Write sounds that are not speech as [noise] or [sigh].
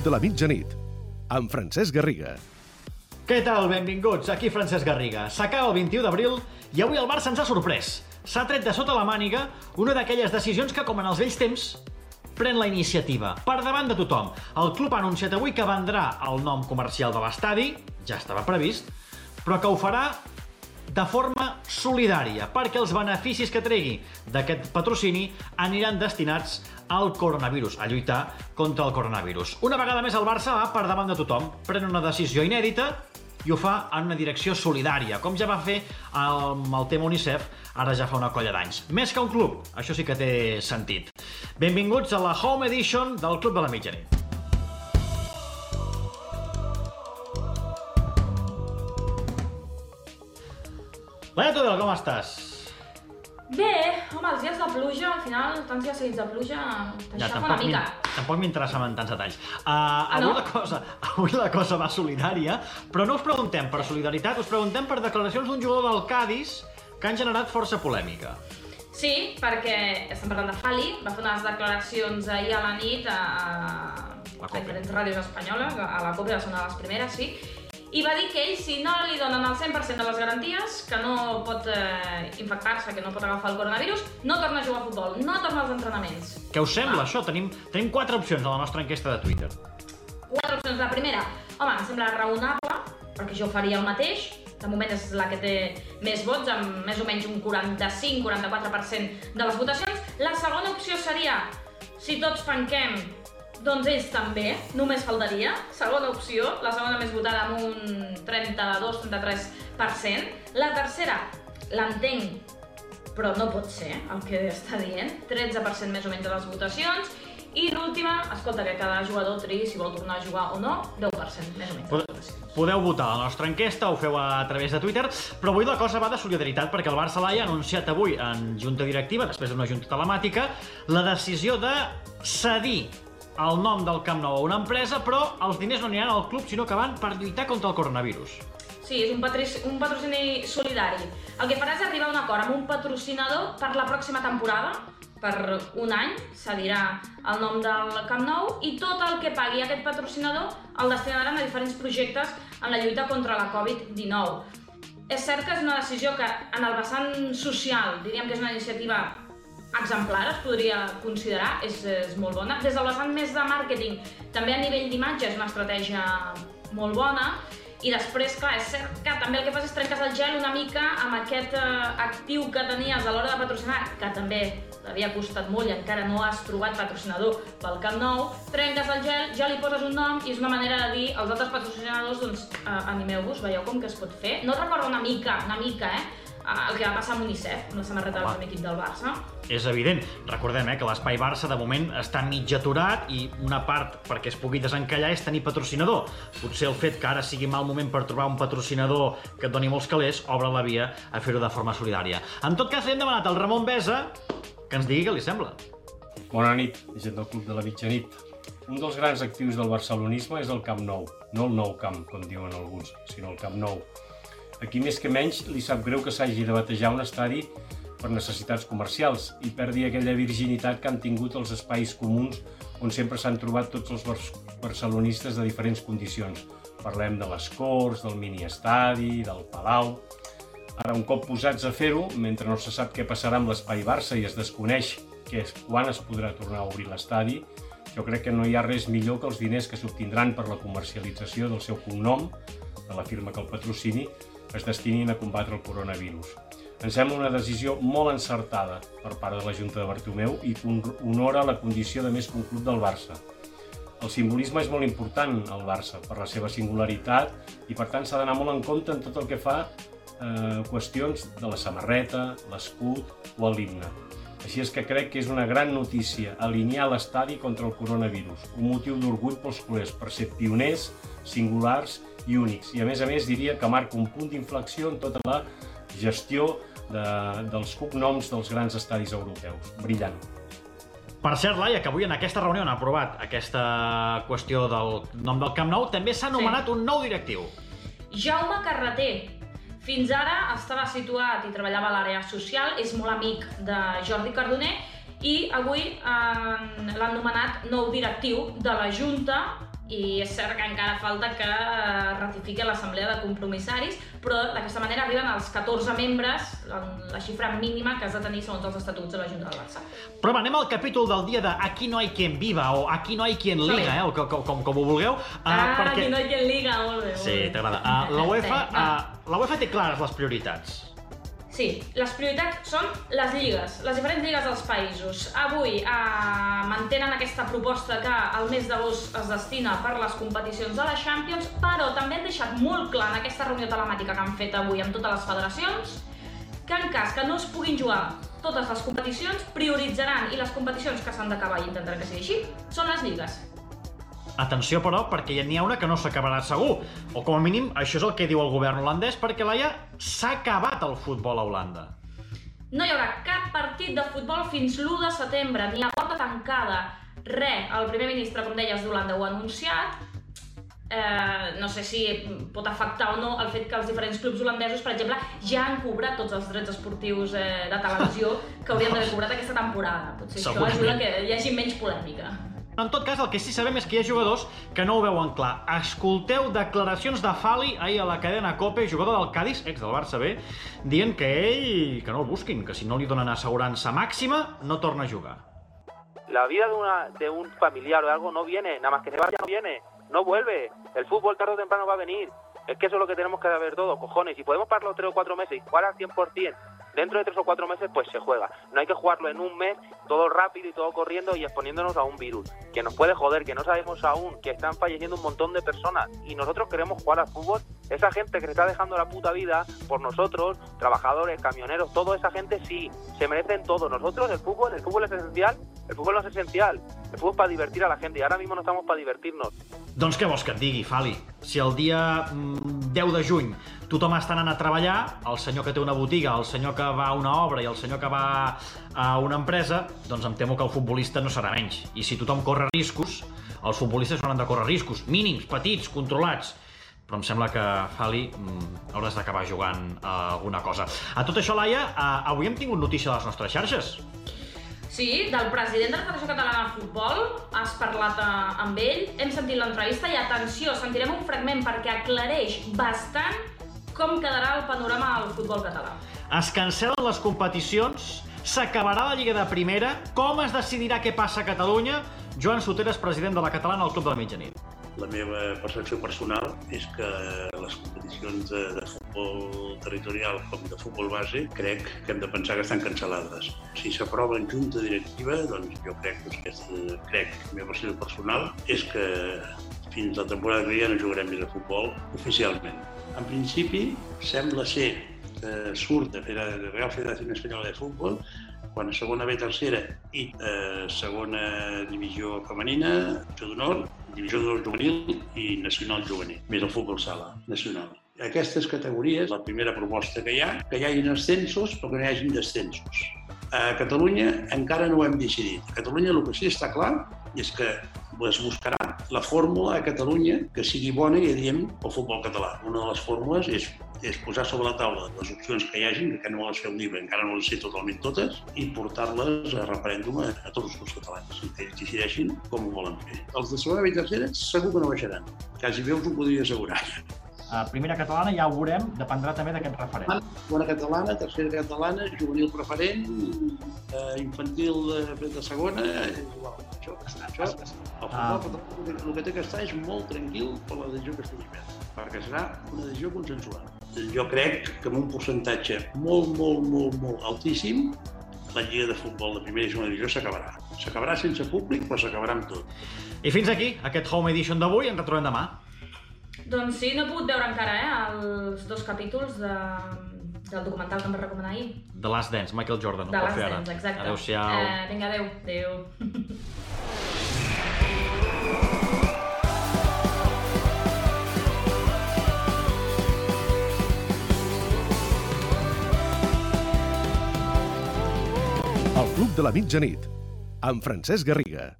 De la Mitjanit, amb Francesc Garriga. Què tal? Benvinguts, aquí Francesc Garriga. S'acaba el 21 d'abril i avui el Barça ens ha sorprès. S'ha tret de sota la màniga una d'aquelles decisions que, com en els vells temps, pren la iniciativa, per davant de tothom. El club ha anunciat avui que vendrà el nom comercial de l'estadi, ja estava previst, però que ho farà de forma solidària, perquè els beneficis que tregui d'aquest patrocini aniran destinats al coronavirus, a lluitar contra el coronavirus. Una vegada més el Barça va per davant de tothom, pren una decisió inèdita i ho fa en una direcció solidària, com ja va fer amb el tema UNICEF ara ja fa una colla d'anys. Més que un club, això sí que té sentit. Benvinguts a la Home Edition del Club de la Mitjanit. Laia Tudel, com estàs? Bé, home, els dies de pluja, al final, tants dies seguits de pluja, t'aixafa una mica. tampoc m'interessa en tants detalls. Uh, Ah, avui, no? la cosa, [laughs] avui la cosa va solidària, però no us preguntem per solidaritat, us preguntem per declaracions d'un jugador del Cádiz que han generat força polèmica. Sí, perquè estem parlant de Fali, va fer unes declaracions ahir a la nit a, a COPE. diferents ràdios espanyoles, a la COPE va ser una de les primeres, sí, i va dir que ell, si no li donen el 100% de les garanties, que no pot eh, infectar-se, que no pot agafar el coronavirus, no torna a jugar a futbol, no torna als entrenaments. Què us sembla, Ah. això? Tenim, tenim quatre opcions a la nostra enquesta de Twitter. Quatre opcions. La primera, home, em sembla raonable, perquè jo faria el mateix. De moment és la que té més vots, amb més o menys un 45-44% de les votacions. La segona opció seria, si tots tanquem, doncs ells també, només faltaria. Segona opció, la segona més votada amb un 32-33%. La tercera, l'entenc, però no pot ser el que està dient, 13% més o menys de les votacions. I l'última, escolta, que cada jugador triï si vol tornar a jugar o no, 10% més o menys de les Pod- votacions. Podeu votar a la nostra enquesta, ho feu a través de Twitter, però avui la cosa va de solidaritat perquè el Barça Laia ha anunciat avui en junta directiva, després d'una junta telemàtica, la decisió de cedir el nom del Camp Nou a una empresa, però els diners no aniran al club, sinó que van per lluitar contra el coronavirus. Sí, és un, patrici, un patrocini solidari. El que farà és arribar a un acord amb un patrocinador per la pròxima temporada, per un any, cedirà el nom del Camp Nou i tot el que pagui aquest patrocinador el destinaran a diferents projectes en la lluita contra la Covid-19. És cert que és una decisió que en el vessant social diríem que és una iniciativa exemplar, es podria considerar, és, és molt bona. Des del vessant més de màrqueting, també a nivell d'imatge és una estratègia molt bona, i després, clar, és cert que també el que fas és trenques el gel una mica amb aquest eh, actiu que tenies a l'hora de patrocinar, que també t'havia costat molt i encara no has trobat patrocinador pel Camp Nou, trenques el gel, ja li poses un nom i és una manera de dir als altres patrocinadors, doncs, eh, animeu-vos, veieu com que es pot fer. No et recorda una mica, una mica, eh, el que va passar amb UNICEF, amb la samarreta del Home. primer equip del Barça. És evident. Recordem eh, que l'espai Barça de moment està mig aturat i una part perquè es pugui desencallar és tenir patrocinador. Potser el fet que ara sigui mal moment per trobar un patrocinador que et doni molts calés obre la via a fer-ho de forma solidària. En tot cas, li hem demanat al Ramon Besa que ens digui què li sembla. Bona nit, gent del Club de la Mitjanit. Un dels grans actius del barcelonisme és el Camp Nou. No el nou camp, com diuen alguns, sinó el Camp Nou. Aquí més que menys li sap greu que s'hagi de batejar un estadi per necessitats comercials i perdi aquella virginitat que han tingut els espais comuns on sempre s'han trobat tots els bar barcelonistes de diferents condicions. Parlem de les Corts, del mini-estadi, del Palau... Ara, un cop posats a fer-ho, mentre no se sap què passarà amb l'espai Barça i es desconeix que és, quan es podrà tornar a obrir l'estadi, jo crec que no hi ha res millor que els diners que s'obtindran per la comercialització del seu cognom, de la firma que el patrocini, es destinin a combatre el coronavirus. Em sembla una decisió molt encertada per part de la Junta de Bartomeu i que hon- honora la condició de més que un club del Barça. El simbolisme és molt important al Barça per la seva singularitat i per tant s'ha d'anar molt en compte en tot el que fa eh, qüestions de la samarreta, l'escut o l'himne. Així és que crec que és una gran notícia alinear l'estadi contra el coronavirus, un motiu d'orgull pels culers per ser pioners, singulars i únics. I a més a més diria que marca un punt d'inflexió en tota la gestió de, dels cognoms dels grans estadis europeus. Brillant. Per cert, Laia, que avui en aquesta reunió han aprovat aquesta qüestió del nom del Camp Nou, també s'ha nomenat un nou directiu. Jaume Carreter. Fins ara estava situat i treballava a l'àrea social, és molt amic de Jordi Cardoner i avui eh, l'han nomenat nou directiu de la Junta i és cert que encara falta que eh, ratifiqui l'assemblea de compromissaris, però d'aquesta manera arriben als 14 membres, la, xifra mínima que has de tenir segons els estatuts de la Junta del Barça. Però va, anem al capítol del dia de Aquí no hay quien viva o Aquí no hay quien liga, eh, o com, com, com ho vulgueu. Uh, Ah, perquè... aquí no hi ha qui liga, molt bé. Molt Sí, bé. t'agrada. Uh, la, UEFA, Sí, uh, la UEFA té clares les prioritats. Sí, les prioritats són les lligues, les diferents lligues dels països. Avui eh, mantenen aquesta proposta que el mes d'agost es destina per les competicions de la Champions, però també han deixat molt clar en aquesta reunió telemàtica que han fet avui amb totes les federacions que en cas que no es puguin jugar totes les competicions, prioritzaran i les competicions que s'han d'acabar i intentaran que sigui així són les lligues. Atenció, però, perquè ja n'hi ha una que no s'acabarà segur. O com a mínim, això és el que diu el govern holandès, perquè laia s'ha acabat el futbol a Holanda. No hi haurà cap partit de futbol fins l'1 de setembre, ni a porta tancada. Re, el primer ministre, com deies, d'Holanda ho ha anunciat. Eh, no sé si pot afectar o no el fet que els diferents clubs holandesos, per exemple, ja han cobrat tots els drets esportius eh, de televisió que haurien d'haver cobrat aquesta temporada. Potser això ajuda que hi hagi menys polèmica. En tot cas, el que sí sabem és que hi ha jugadors que no ho veuen clar. Escolteu declaracions de Fali ahir a la cadena COPE, jugador del Cádiz, ex del Barça B, dient que ell, que no el busquin, que si no li donen assegurança màxima, no torna a jugar. La vida de, una, de un familiar o de algo no viene, nada más que se vaya no viene, no vuelve. El fútbol tarde o temprano va a venir. Es que eso es lo que tenemos que saber todo, cojones. Si podemos pararlo tres o cuatro meses y jugar al 100%, dentro de tres o cuatro meses, pues se juega. No hay que jugarlo en un mes, todo rápido y todo corriendo y exponiéndonos a un virus. Que nos puede joder, que no sabemos aún, que están falleciendo un montón de personas. Y nosotros queremos jugar al fútbol. Esa gente que se está dejando la puta vida por nosotros, trabajadores, camioneros, toda esa gente sí, se merecen todo. Nosotros, el fútbol, el fútbol es esencial, el fútbol no es esencial. El fútbol es para divertir a la gente y ahora mismo no estamos para divertirnos. Doncs què vols que et digui, Fali? Si el dia mm, 10 de juny tothom està anant a treballar, el senyor que té una botiga, el senyor que va a una obra i el senyor que va a una empresa, doncs em temo que el futbolista no serà menys. I si tothom corre riscos, els futbolistes han de córrer riscos, mínims, petits, controlats. Però em sembla que, Fali, mm, hauràs d'acabar jugant a alguna cosa. A tot això, Laia, eh, avui hem tingut notícia a les nostres xarxes. Sí, del president de la Federació Catalana de Futbol, has parlat eh, amb ell, hem sentit l'entrevista i atenció, sentirem un fragment perquè aclareix bastant com quedarà el panorama del futbol català. Es cancel·len les competicions, s'acabarà la Lliga de Primera, com es decidirà què passa a Catalunya? Joan Soteres, president de la Catalana al Club de la Mitjanit. La meva percepció personal és que les competicions de, de futbol territorial com de futbol base crec que hem de pensar que estan cancel·lades. Si s'aprova en junta directiva, doncs jo crec que, aquesta, crec, la meva percepció personal és que fins la temporada que ja no jugarem més a futbol oficialment. En principi, sembla ser que surt de, de Real Federació Espanyola de Futbol quan a segona B tercera i eh, segona divisió femenina, divisió d'honor, divisió d'honor juvenil i nacional juvenil, més el futbol sala nacional. Aquestes categories, la primera proposta que hi ha, que hi hagin ascensos però que no hi hagin descensos. A Catalunya encara no ho hem decidit. A Catalunya el que sí està clar és que es buscarà la fórmula a Catalunya que sigui bona i adient al futbol català. Una de les fórmules és, és posar sobre la taula les opcions que hi hagin, que no les fem llibre, encara no les sé totalment totes, i portar-les a referèndum a, a tots els catalans, que ells decideixin com ho volen fer. Els de segona i tercera segur que no baixaran. Quasi bé us ho podria assegurar. A primera catalana ja ho veurem, dependrà també d'aquest referent. Segona catalana, tercera catalana, juvenil preferent, eh, infantil de, de segona, és igual. Això, això, el futbol Ah. català el que- té que estar és molt tranquil per la decisió que estigui presa, perquè serà una decisió consensuada. Jo crec que amb un percentatge molt, molt, molt, molt altíssim, la lliga de futbol de primera i segona divisió s'acabarà. S'acabarà sense públic, però s'acabarà amb tot. I fins aquí, aquest Home Edition d'avui, ens retrobem demà. Doncs sí, no he pogut veure encara eh, els dos capítols de, del documental que em vas recomanar ahir. The Last Dance, Michael Jordan. ho fer ara. dents, exacte. Adéu-siau. Eh, vinga, adéu. Adéu. El Club de la Mitjanit, amb Francesc Garriga.